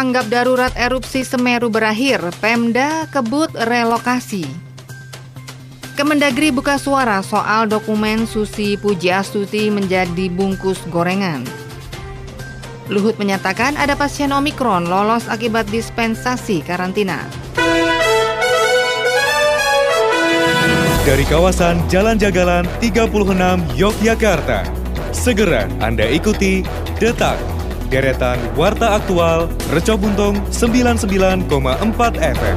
tanggap darurat erupsi Semeru berakhir, Pemda kebut relokasi. Kemendagri buka suara soal dokumen Susi Pujiastuti menjadi bungkus gorengan. Luhut menyatakan ada pasien Omikron lolos akibat dispensasi karantina. Dari kawasan Jalan Jagalan 36 Yogyakarta, segera Anda ikuti Detak deretan Warta Aktual Reco Buntung 99,4 FM.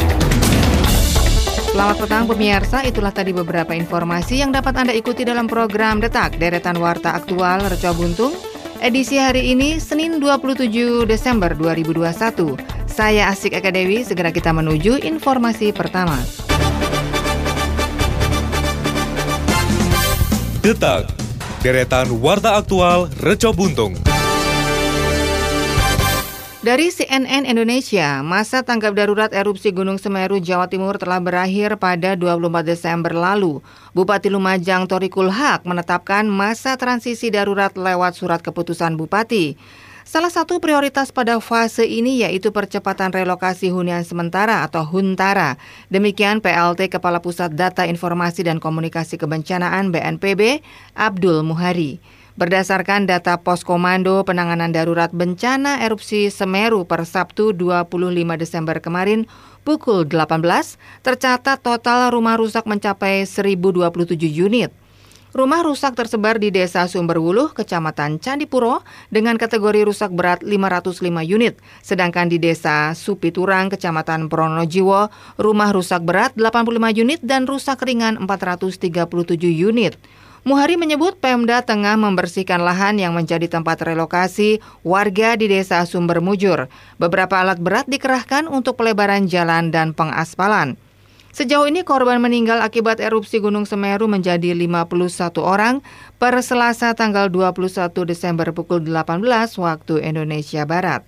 Selamat petang pemirsa, itulah tadi beberapa informasi yang dapat Anda ikuti dalam program Detak Deretan Warta Aktual Reco Buntung edisi hari ini Senin 27 Desember 2021. Saya Asik Eka Dewi, segera kita menuju informasi pertama. Detak, deretan Warta Aktual Reco Buntung. Dari CNN Indonesia, masa tanggap darurat erupsi Gunung Semeru, Jawa Timur telah berakhir pada 24 Desember lalu. Bupati Lumajang Torikul Haq menetapkan masa transisi darurat lewat surat keputusan Bupati. Salah satu prioritas pada fase ini yaitu percepatan relokasi hunian sementara atau Huntara. Demikian PLT Kepala Pusat Data Informasi dan Komunikasi Kebencanaan BNPB, Abdul Muhari. Berdasarkan data Pos Komando Penanganan Darurat Bencana Erupsi Semeru per Sabtu 25 Desember kemarin pukul 18, tercatat total rumah rusak mencapai 1027 unit. Rumah rusak tersebar di Desa Sumberwuluh, Kecamatan Candipuro dengan kategori rusak berat 505 unit. Sedangkan di Desa Supiturang, Kecamatan Pronojiwo, rumah rusak berat 85 unit dan rusak ringan 437 unit. Muhari menyebut Pemda tengah membersihkan lahan yang menjadi tempat relokasi warga di desa Sumber Mujur. Beberapa alat berat dikerahkan untuk pelebaran jalan dan pengaspalan. Sejauh ini korban meninggal akibat erupsi Gunung Semeru menjadi 51 orang per Selasa tanggal 21 Desember pukul 18 waktu Indonesia Barat.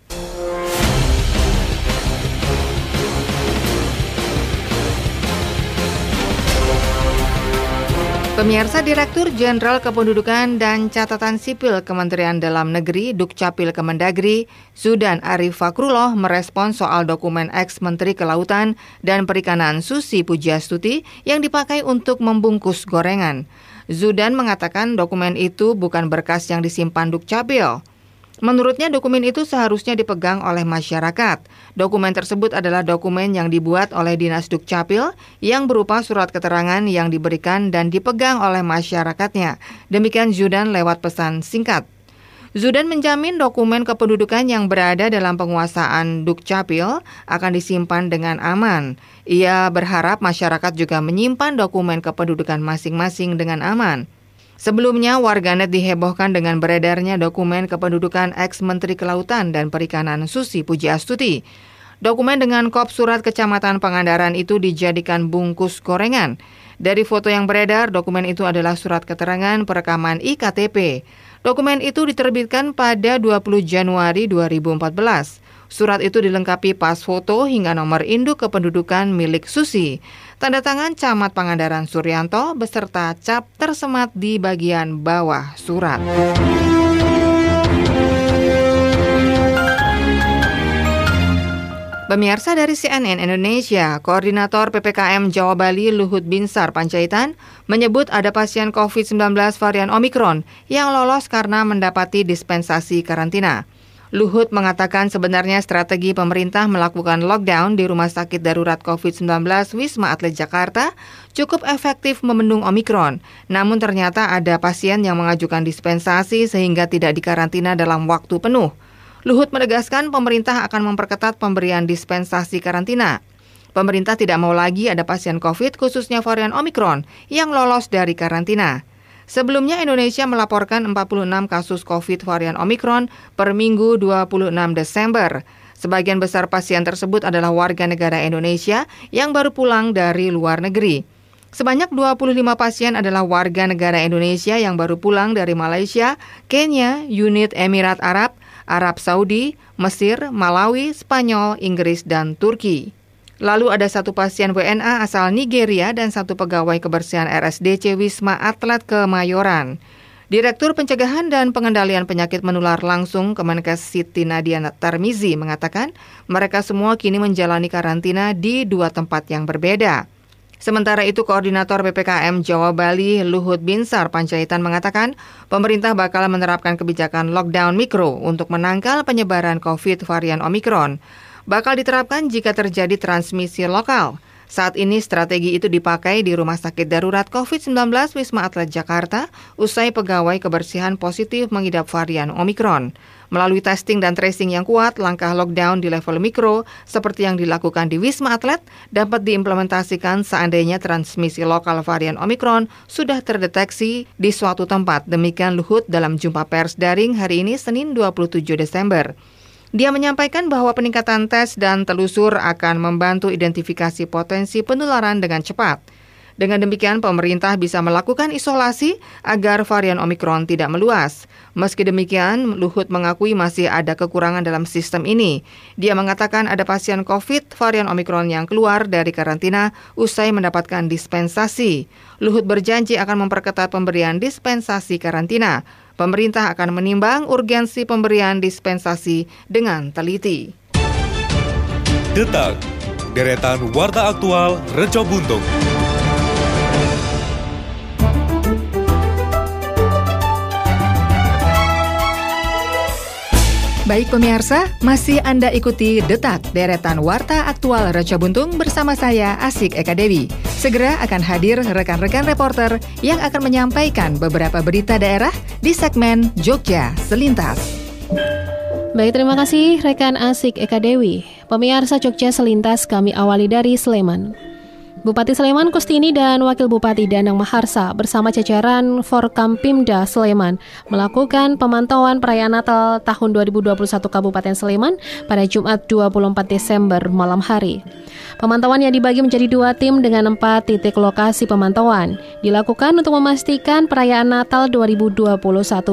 Pemirsa Direktur Jenderal Kependudukan dan Catatan Sipil Kementerian Dalam Negeri Dukcapil Kemendagri, Sudan Arif Fakrullah merespon soal dokumen ex-Menteri Kelautan dan Perikanan Susi Pujiastuti yang dipakai untuk membungkus gorengan. Zudan mengatakan dokumen itu bukan berkas yang disimpan Dukcapil. Menurutnya dokumen itu seharusnya dipegang oleh masyarakat. Dokumen tersebut adalah dokumen yang dibuat oleh Dinas Dukcapil yang berupa surat keterangan yang diberikan dan dipegang oleh masyarakatnya. Demikian Zudan lewat pesan singkat. Zudan menjamin dokumen kependudukan yang berada dalam penguasaan Dukcapil akan disimpan dengan aman. Ia berharap masyarakat juga menyimpan dokumen kependudukan masing-masing dengan aman. Sebelumnya, warganet dihebohkan dengan beredarnya dokumen kependudukan ex-Menteri Kelautan dan Perikanan Susi Pujiastuti. Dokumen dengan kop surat Kecamatan Pangandaran itu dijadikan bungkus gorengan. Dari foto yang beredar, dokumen itu adalah surat keterangan perekaman IKTP. Dokumen itu diterbitkan pada 20 Januari 2014. Surat itu dilengkapi pas foto hingga nomor induk kependudukan milik Susi. Tanda tangan Camat Pangandaran Suryanto beserta cap tersemat di bagian bawah surat. Pemirsa dari CNN Indonesia, Koordinator PPKM Jawa Bali Luhut Binsar Panjaitan menyebut ada pasien COVID-19 varian Omikron yang lolos karena mendapati dispensasi karantina. Luhut mengatakan sebenarnya strategi pemerintah melakukan lockdown di Rumah Sakit Darurat COVID-19 Wisma Atlet Jakarta cukup efektif membendung Omikron. Namun ternyata ada pasien yang mengajukan dispensasi sehingga tidak dikarantina dalam waktu penuh. Luhut menegaskan pemerintah akan memperketat pemberian dispensasi karantina. Pemerintah tidak mau lagi ada pasien COVID khususnya varian Omikron yang lolos dari karantina. Sebelumnya Indonesia melaporkan 46 kasus COVID varian Omikron per minggu 26 Desember. Sebagian besar pasien tersebut adalah warga negara Indonesia yang baru pulang dari luar negeri. Sebanyak 25 pasien adalah warga negara Indonesia yang baru pulang dari Malaysia, Kenya, Unit Emirat Arab, Arab Saudi, Mesir, Malawi, Spanyol, Inggris, dan Turki. Lalu ada satu pasien WNA asal Nigeria dan satu pegawai kebersihan RSDC Wisma Atlet Kemayoran. Direktur Pencegahan dan Pengendalian Penyakit Menular Langsung Kemenkes Siti Nadia Tarmizi mengatakan mereka semua kini menjalani karantina di dua tempat yang berbeda. Sementara itu, Koordinator PPKM Jawa Bali Luhut Binsar Panjaitan mengatakan pemerintah bakal menerapkan kebijakan lockdown mikro untuk menangkal penyebaran COVID varian Omikron. Bakal diterapkan jika terjadi transmisi lokal. Saat ini strategi itu dipakai di Rumah Sakit Darurat COVID-19 Wisma Atlet Jakarta usai pegawai kebersihan positif mengidap varian Omikron. Melalui testing dan tracing yang kuat, langkah lockdown di level mikro seperti yang dilakukan di Wisma Atlet dapat diimplementasikan seandainya transmisi lokal varian Omikron sudah terdeteksi di suatu tempat. Demikian Luhut dalam jumpa pers daring hari ini Senin 27 Desember. Dia menyampaikan bahwa peningkatan tes dan telusur akan membantu identifikasi potensi penularan dengan cepat. Dengan demikian, pemerintah bisa melakukan isolasi agar varian Omikron tidak meluas. Meski demikian, Luhut mengakui masih ada kekurangan dalam sistem ini. Dia mengatakan ada pasien COVID varian Omikron yang keluar dari karantina usai mendapatkan dispensasi. Luhut berjanji akan memperketat pemberian dispensasi karantina pemerintah akan menimbang urgensi pemberian dispensasi dengan teliti. Detak, deretan warta aktual Reco Buntung. Baik pemirsa, masih Anda ikuti Detak Deretan Warta Aktual Raja Buntung bersama saya Asik Eka Dewi. Segera akan hadir rekan-rekan reporter yang akan menyampaikan beberapa berita daerah di segmen Jogja Selintas. Baik, terima kasih rekan Asik Eka Dewi. Pemirsa Jogja Selintas kami awali dari Sleman. Bupati Sleman Kustini dan Wakil Bupati Danang Maharsa bersama jajaran Forkampimda Sleman melakukan pemantauan perayaan Natal tahun 2021 Kabupaten Sleman pada Jumat 24 Desember malam hari. Pemantauan yang dibagi menjadi dua tim dengan empat titik lokasi pemantauan dilakukan untuk memastikan perayaan Natal 2021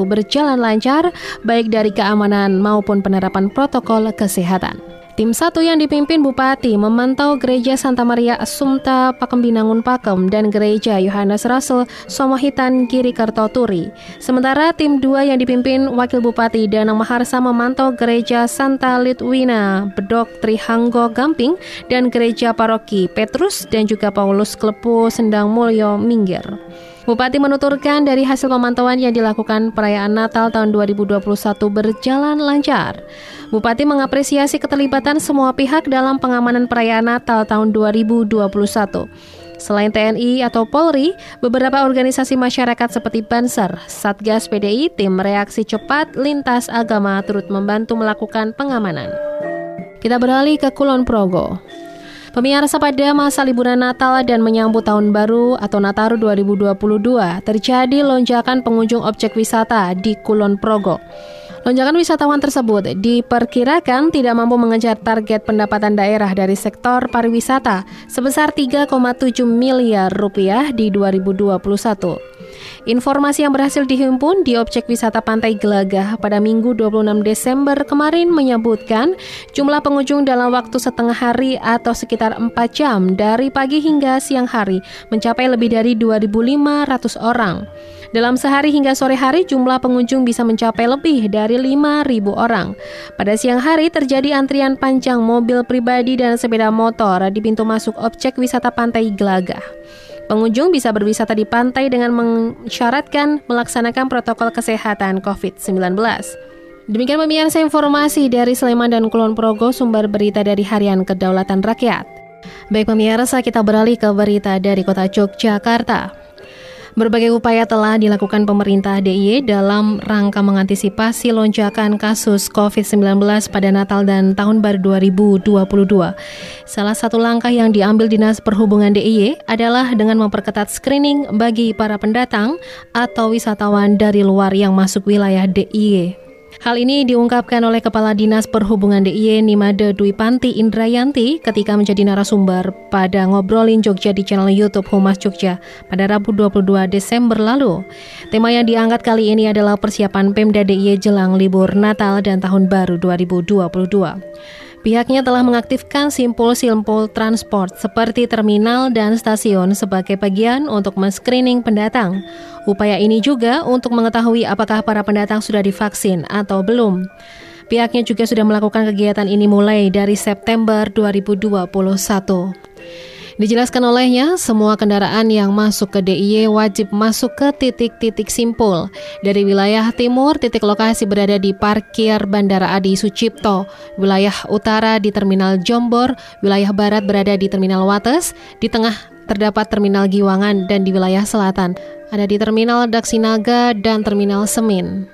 berjalan lancar baik dari keamanan maupun penerapan protokol kesehatan. Tim satu yang dipimpin Bupati memantau Gereja Santa Maria Assumpta Pakembinangun Pakem dan Gereja Yohanes Rasul Somohitan Kiri Kertoturi. Sementara tim dua yang dipimpin Wakil Bupati Danang Maharsa memantau Gereja Santa Litwina Bedok Trihanggo Gamping dan Gereja Paroki Petrus dan juga Paulus Klepu Sendang Mulyo Minggir. Bupati menuturkan dari hasil pemantauan yang dilakukan perayaan Natal tahun 2021 berjalan lancar. Bupati mengapresiasi keterlibatan semua pihak dalam pengamanan perayaan Natal tahun 2021. Selain TNI atau Polri, beberapa organisasi masyarakat seperti Banser, Satgas PDI, Tim Reaksi Cepat, Lintas Agama turut membantu melakukan pengamanan. Kita beralih ke Kulon Progo. Pemirsa pada masa liburan Natal dan menyambut Tahun Baru atau Nataru 2022 terjadi lonjakan pengunjung objek wisata di Kulon Progo. Lonjakan wisatawan tersebut diperkirakan tidak mampu mengejar target pendapatan daerah dari sektor pariwisata sebesar 3,7 miliar rupiah di 2021. Informasi yang berhasil dihimpun di objek wisata Pantai Gelagah pada Minggu 26 Desember kemarin menyebutkan jumlah pengunjung dalam waktu setengah hari atau sekitar 4 jam dari pagi hingga siang hari mencapai lebih dari 2.500 orang. Dalam sehari hingga sore hari jumlah pengunjung bisa mencapai lebih dari 5.000 orang. Pada siang hari terjadi antrian panjang mobil pribadi dan sepeda motor di pintu masuk objek wisata Pantai Gelagah. Pengunjung bisa berwisata di pantai dengan mensyaratkan melaksanakan protokol kesehatan COVID-19. Demikian pemirsa informasi dari Sleman dan Kulon Progo sumber berita dari Harian Kedaulatan Rakyat. Baik pemirsa, kita beralih ke berita dari kota Yogyakarta. Berbagai upaya telah dilakukan pemerintah DIY dalam rangka mengantisipasi lonjakan kasus COVID-19 pada Natal dan Tahun Baru 2022. Salah satu langkah yang diambil Dinas Perhubungan DIY adalah dengan memperketat screening bagi para pendatang atau wisatawan dari luar yang masuk wilayah DIY. Hal ini diungkapkan oleh Kepala Dinas Perhubungan DIY Nimade Dwi Panti Indrayanti ketika menjadi narasumber pada Ngobrolin Jogja di channel YouTube Humas Jogja pada Rabu 22 Desember lalu. Tema yang diangkat kali ini adalah persiapan Pemda DIY jelang libur Natal dan Tahun Baru 2022. Pihaknya telah mengaktifkan simpul-simpul transport seperti terminal dan stasiun sebagai bagian untuk men-screening pendatang. Upaya ini juga untuk mengetahui apakah para pendatang sudah divaksin atau belum. Pihaknya juga sudah melakukan kegiatan ini mulai dari September 2021. Dijelaskan olehnya, semua kendaraan yang masuk ke DIY wajib masuk ke titik-titik simpul. Dari wilayah timur, titik lokasi berada di parkir Bandara Adi Sucipto, wilayah utara di Terminal Jombor, wilayah barat berada di Terminal Wates, di tengah terdapat Terminal Giwangan, dan di wilayah selatan ada di Terminal Daksinaga dan Terminal Semin.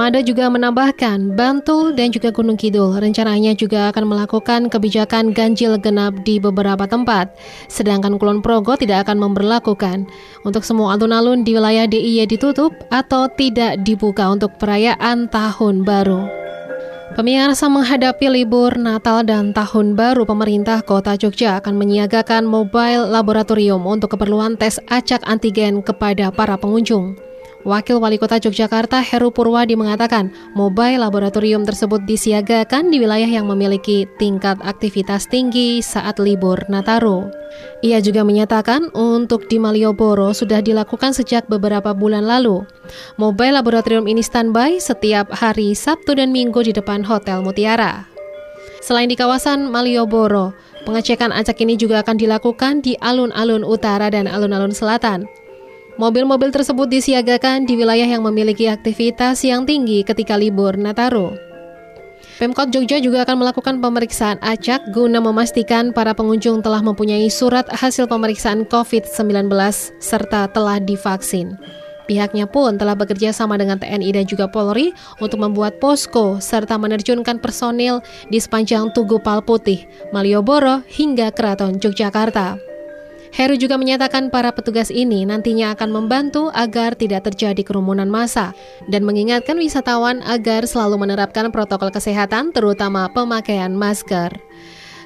Mada juga menambahkan, Bantul dan juga Gunung Kidul rencananya juga akan melakukan kebijakan ganjil genap di beberapa tempat, sedangkan Kulon Progo tidak akan memperlakukan. Untuk semua alun-alun di wilayah DIY ditutup atau tidak dibuka untuk perayaan Tahun Baru. Pemirsa menghadapi libur Natal dan Tahun Baru, pemerintah Kota Jogja akan menyiagakan mobile laboratorium untuk keperluan tes acak antigen kepada para pengunjung. Wakil Wali Kota Yogyakarta Heru Purwadi mengatakan, mobile laboratorium tersebut disiagakan di wilayah yang memiliki tingkat aktivitas tinggi saat libur Nataru. Ia juga menyatakan untuk di Malioboro sudah dilakukan sejak beberapa bulan lalu. Mobile laboratorium ini standby setiap hari Sabtu dan Minggu di depan Hotel Mutiara. Selain di kawasan Malioboro, pengecekan acak ini juga akan dilakukan di alun-alun utara dan alun-alun selatan. Mobil-mobil tersebut disiagakan di wilayah yang memiliki aktivitas yang tinggi ketika libur Nataru. Pemkot Jogja juga akan melakukan pemeriksaan acak guna memastikan para pengunjung telah mempunyai surat hasil pemeriksaan COVID-19 serta telah divaksin. Pihaknya pun telah bekerja sama dengan TNI dan juga Polri untuk membuat posko serta menerjunkan personil di sepanjang Tugu Palputih, Malioboro hingga Keraton Yogyakarta. Heru juga menyatakan para petugas ini nantinya akan membantu agar tidak terjadi kerumunan massa dan mengingatkan wisatawan agar selalu menerapkan protokol kesehatan terutama pemakaian masker.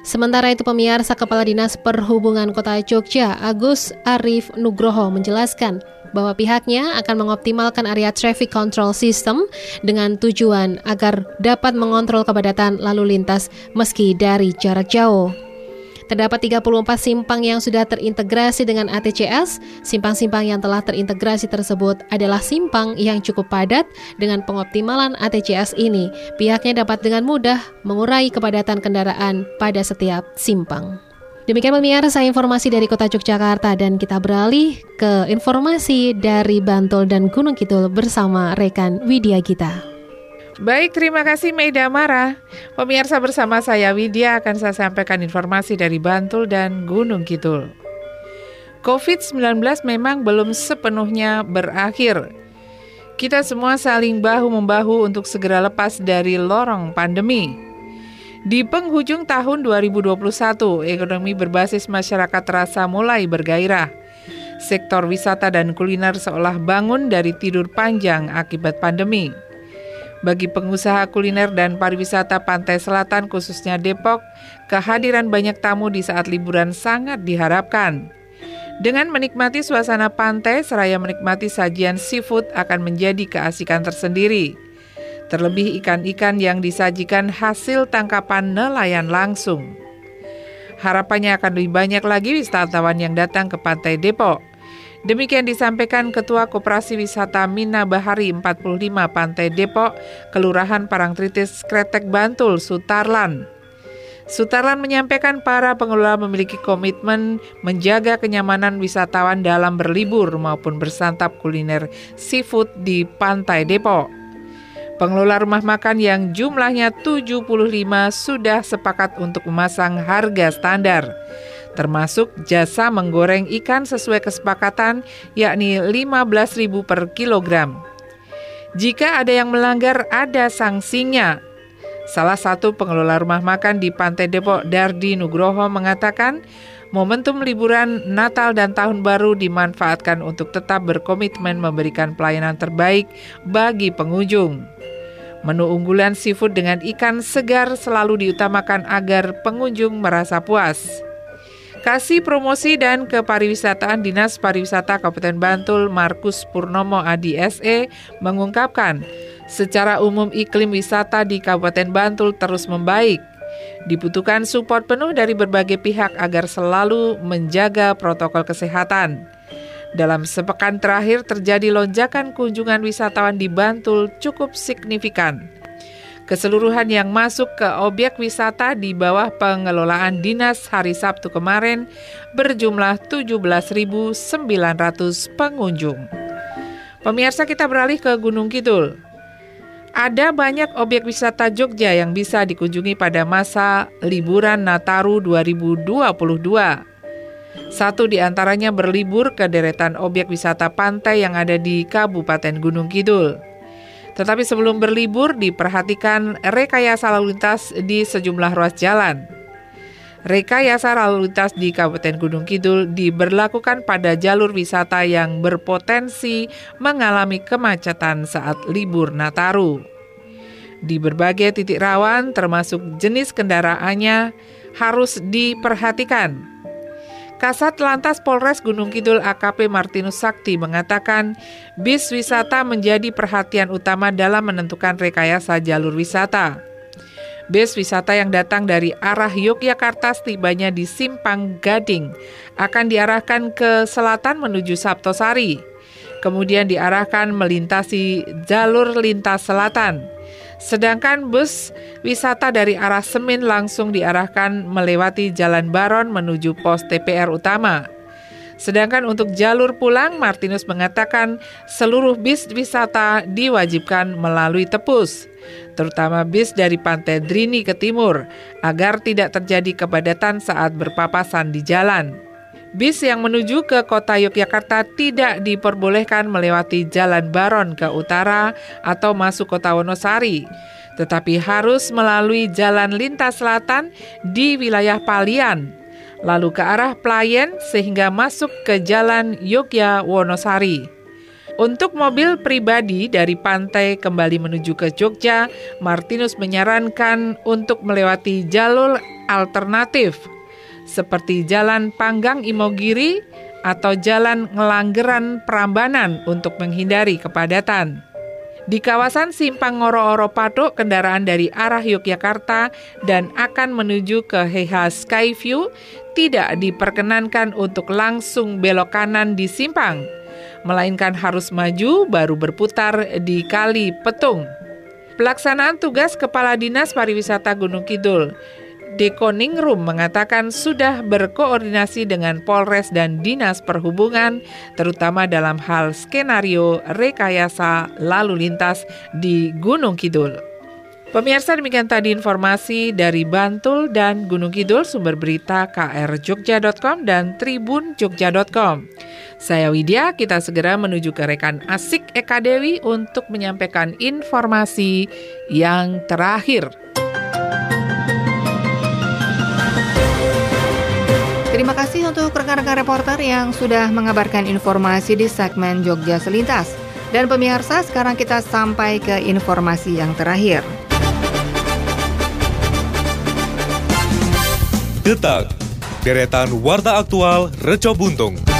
Sementara itu pemirsa Kepala Dinas Perhubungan Kota Jogja Agus Arif Nugroho menjelaskan bahwa pihaknya akan mengoptimalkan area traffic control system dengan tujuan agar dapat mengontrol kepadatan lalu lintas meski dari jarak jauh. Terdapat 34 simpang yang sudah terintegrasi dengan ATCS. Simpang-simpang yang telah terintegrasi tersebut adalah simpang yang cukup padat dengan pengoptimalan ATCS ini. Pihaknya dapat dengan mudah mengurai kepadatan kendaraan pada setiap simpang. Demikian pemirsa informasi dari Kota Yogyakarta dan kita beralih ke informasi dari Bantul dan Gunung Kidul bersama rekan Widya Gita. Baik, terima kasih Meida Mara. Pemirsa bersama saya Widya akan saya sampaikan informasi dari Bantul dan Gunung Kidul. COVID-19 memang belum sepenuhnya berakhir. Kita semua saling bahu-membahu untuk segera lepas dari lorong pandemi. Di penghujung tahun 2021, ekonomi berbasis masyarakat terasa mulai bergairah. Sektor wisata dan kuliner seolah bangun dari tidur panjang akibat pandemi. Bagi pengusaha kuliner dan pariwisata pantai selatan khususnya Depok, kehadiran banyak tamu di saat liburan sangat diharapkan. Dengan menikmati suasana pantai seraya menikmati sajian seafood akan menjadi keasikan tersendiri. Terlebih ikan-ikan yang disajikan hasil tangkapan nelayan langsung. Harapannya akan lebih banyak lagi wisatawan yang datang ke pantai Depok. Demikian disampaikan Ketua Koperasi Wisata Mina Bahari 45 Pantai Depok, Kelurahan Parangtritis, Kretek, Bantul, Sutarlan. Sutarlan menyampaikan para pengelola memiliki komitmen menjaga kenyamanan wisatawan dalam berlibur maupun bersantap kuliner seafood di Pantai Depok. Pengelola rumah makan yang jumlahnya 75 sudah sepakat untuk memasang harga standar termasuk jasa menggoreng ikan sesuai kesepakatan yakni 15.000 per kilogram. Jika ada yang melanggar ada sanksinya. Salah satu pengelola rumah makan di Pantai Depok Dardi Nugroho mengatakan momentum liburan Natal dan Tahun Baru dimanfaatkan untuk tetap berkomitmen memberikan pelayanan terbaik bagi pengunjung. Menu unggulan seafood dengan ikan segar selalu diutamakan agar pengunjung merasa puas. Kasih Promosi dan Kepariwisataan Dinas Pariwisata Kabupaten Bantul Markus Purnomo Adi SE mengungkapkan, secara umum iklim wisata di Kabupaten Bantul terus membaik. Dibutuhkan support penuh dari berbagai pihak agar selalu menjaga protokol kesehatan. Dalam sepekan terakhir terjadi lonjakan kunjungan wisatawan di Bantul cukup signifikan. Keseluruhan yang masuk ke objek wisata di bawah pengelolaan dinas hari Sabtu kemarin berjumlah 17.900 pengunjung. Pemirsa kita beralih ke Gunung Kidul. Ada banyak objek wisata Jogja yang bisa dikunjungi pada masa liburan Nataru 2022. Satu di antaranya berlibur ke deretan objek wisata pantai yang ada di Kabupaten Gunung Kidul. Tetapi sebelum berlibur diperhatikan rekayasa lalu lintas di sejumlah ruas jalan. Rekayasa lalu lintas di Kabupaten Gunung Kidul diberlakukan pada jalur wisata yang berpotensi mengalami kemacetan saat libur Nataru. Di berbagai titik rawan termasuk jenis kendaraannya harus diperhatikan. Kasat Lantas Polres Gunung Kidul AKP Martinus Sakti mengatakan bis wisata menjadi perhatian utama dalam menentukan rekayasa jalur wisata. Bus wisata yang datang dari arah Yogyakarta setibanya di Simpang Gading akan diarahkan ke selatan menuju Sabtosari. Kemudian diarahkan melintasi jalur lintas selatan. Sedangkan bus wisata dari arah Semin langsung diarahkan melewati Jalan Baron menuju pos TPR utama. Sedangkan untuk jalur pulang, Martinus mengatakan seluruh bis wisata diwajibkan melalui tepus terutama bis dari Pantai Drini ke timur, agar tidak terjadi kepadatan saat berpapasan di jalan. Bis yang menuju ke kota Yogyakarta tidak diperbolehkan melewati Jalan Baron ke utara atau masuk kota Wonosari, tetapi harus melalui jalan lintas selatan di wilayah Palian, lalu ke arah Playen sehingga masuk ke Jalan Yogyakarta Wonosari. Untuk mobil pribadi dari pantai kembali menuju ke Jogja, Martinus menyarankan untuk melewati jalur alternatif seperti Jalan Panggang Imogiri atau Jalan Ngelanggeran Prambanan untuk menghindari kepadatan. Di kawasan Simpang Ngoro-Oro Patok, kendaraan dari arah Yogyakarta dan akan menuju ke Heha Skyview tidak diperkenankan untuk langsung belok kanan di simpang melainkan harus maju baru berputar di Kali Petung. Pelaksanaan tugas Kepala Dinas Pariwisata Gunung Kidul Dekoningrum mengatakan sudah berkoordinasi dengan Polres dan Dinas Perhubungan, terutama dalam hal skenario rekayasa lalu lintas di Gunung Kidul. Pemirsa demikian tadi informasi dari Bantul dan Gunung Kidul sumber berita krjogja.com dan tribunjogja.com. Saya Widya, kita segera menuju ke rekan Asik Eka Dewi untuk menyampaikan informasi yang terakhir. Kasih untuk rekan-rekan reporter yang sudah mengabarkan informasi di segmen Jogja Selintas. Dan pemirsa, sekarang kita sampai ke informasi yang terakhir. Detak, deretan warta aktual Reco Buntung.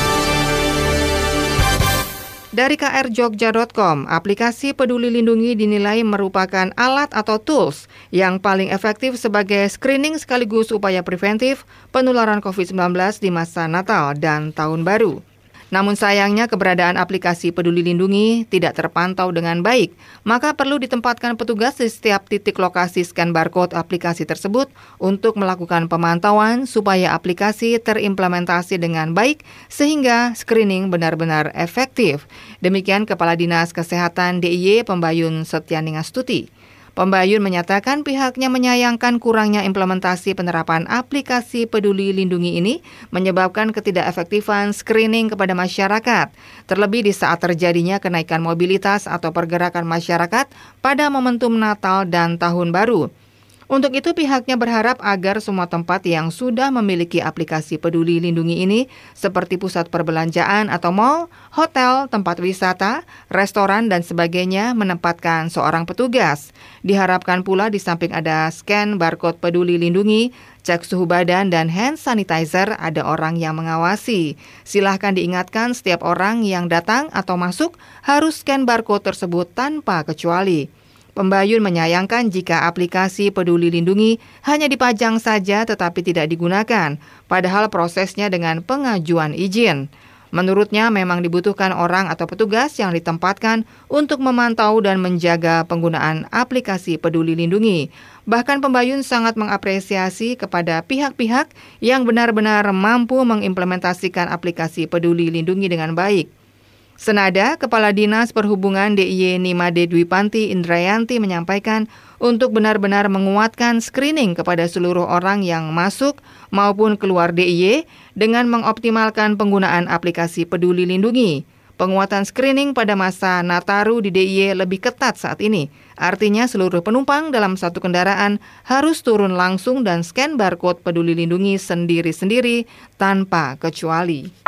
Dari krjogja.com, aplikasi Peduli Lindungi dinilai merupakan alat atau tools yang paling efektif sebagai screening sekaligus upaya preventif penularan COVID-19 di masa Natal dan Tahun Baru. Namun sayangnya keberadaan aplikasi Peduli Lindungi tidak terpantau dengan baik, maka perlu ditempatkan petugas di setiap titik lokasi scan barcode aplikasi tersebut untuk melakukan pemantauan supaya aplikasi terimplementasi dengan baik sehingga screening benar-benar efektif. Demikian Kepala Dinas Kesehatan DIY Pembayun Setyaningastuti. Pembayun menyatakan pihaknya menyayangkan kurangnya implementasi penerapan aplikasi peduli lindungi ini menyebabkan ketidakefektifan screening kepada masyarakat, terlebih di saat terjadinya kenaikan mobilitas atau pergerakan masyarakat pada momentum Natal dan Tahun Baru. Untuk itu pihaknya berharap agar semua tempat yang sudah memiliki aplikasi peduli lindungi ini seperti pusat perbelanjaan atau mall, hotel, tempat wisata, restoran dan sebagainya menempatkan seorang petugas. Diharapkan pula di samping ada scan barcode peduli lindungi, cek suhu badan dan hand sanitizer ada orang yang mengawasi. Silahkan diingatkan setiap orang yang datang atau masuk harus scan barcode tersebut tanpa kecuali. Pembayun menyayangkan jika aplikasi Peduli Lindungi hanya dipajang saja tetapi tidak digunakan, padahal prosesnya dengan pengajuan izin. Menurutnya memang dibutuhkan orang atau petugas yang ditempatkan untuk memantau dan menjaga penggunaan aplikasi Peduli Lindungi. Bahkan pembayun sangat mengapresiasi kepada pihak-pihak yang benar-benar mampu mengimplementasikan aplikasi Peduli Lindungi dengan baik. Senada, Kepala Dinas Perhubungan DIY Nimade Dwi Panti Indrayanti menyampaikan untuk benar-benar menguatkan screening kepada seluruh orang yang masuk maupun keluar DIY dengan mengoptimalkan penggunaan aplikasi Peduli Lindungi. Penguatan screening pada masa Nataru di DIY lebih ketat saat ini. Artinya seluruh penumpang dalam satu kendaraan harus turun langsung dan scan barcode Peduli Lindungi sendiri-sendiri tanpa kecuali.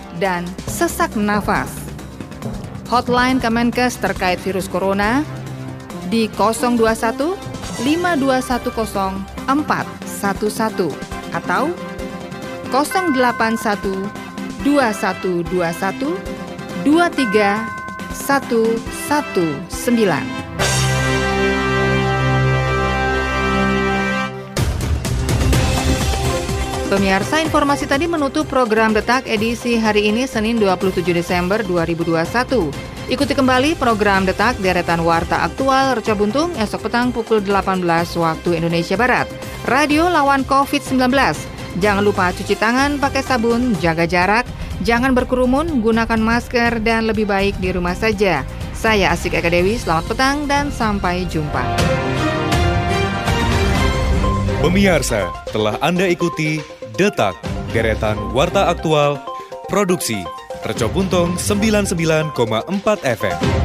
dan sesak nafas. Hotline Kemenkes terkait virus corona di 021 5210 411 atau 081 2121 23119. Pemirsa, informasi tadi menutup program Detak edisi hari ini Senin 27 Desember 2021. Ikuti kembali program Detak deretan Warta Aktual Reca Buntung esok petang pukul 18 waktu Indonesia Barat. Radio lawan COVID-19. Jangan lupa cuci tangan pakai sabun, jaga jarak, jangan berkerumun, gunakan masker, dan lebih baik di rumah saja. Saya Asik Eka Dewi, selamat petang dan sampai jumpa. Pemirsa, telah Anda ikuti Detak, Deretan Warta Aktual, Produksi, Buntung 99,4 FM.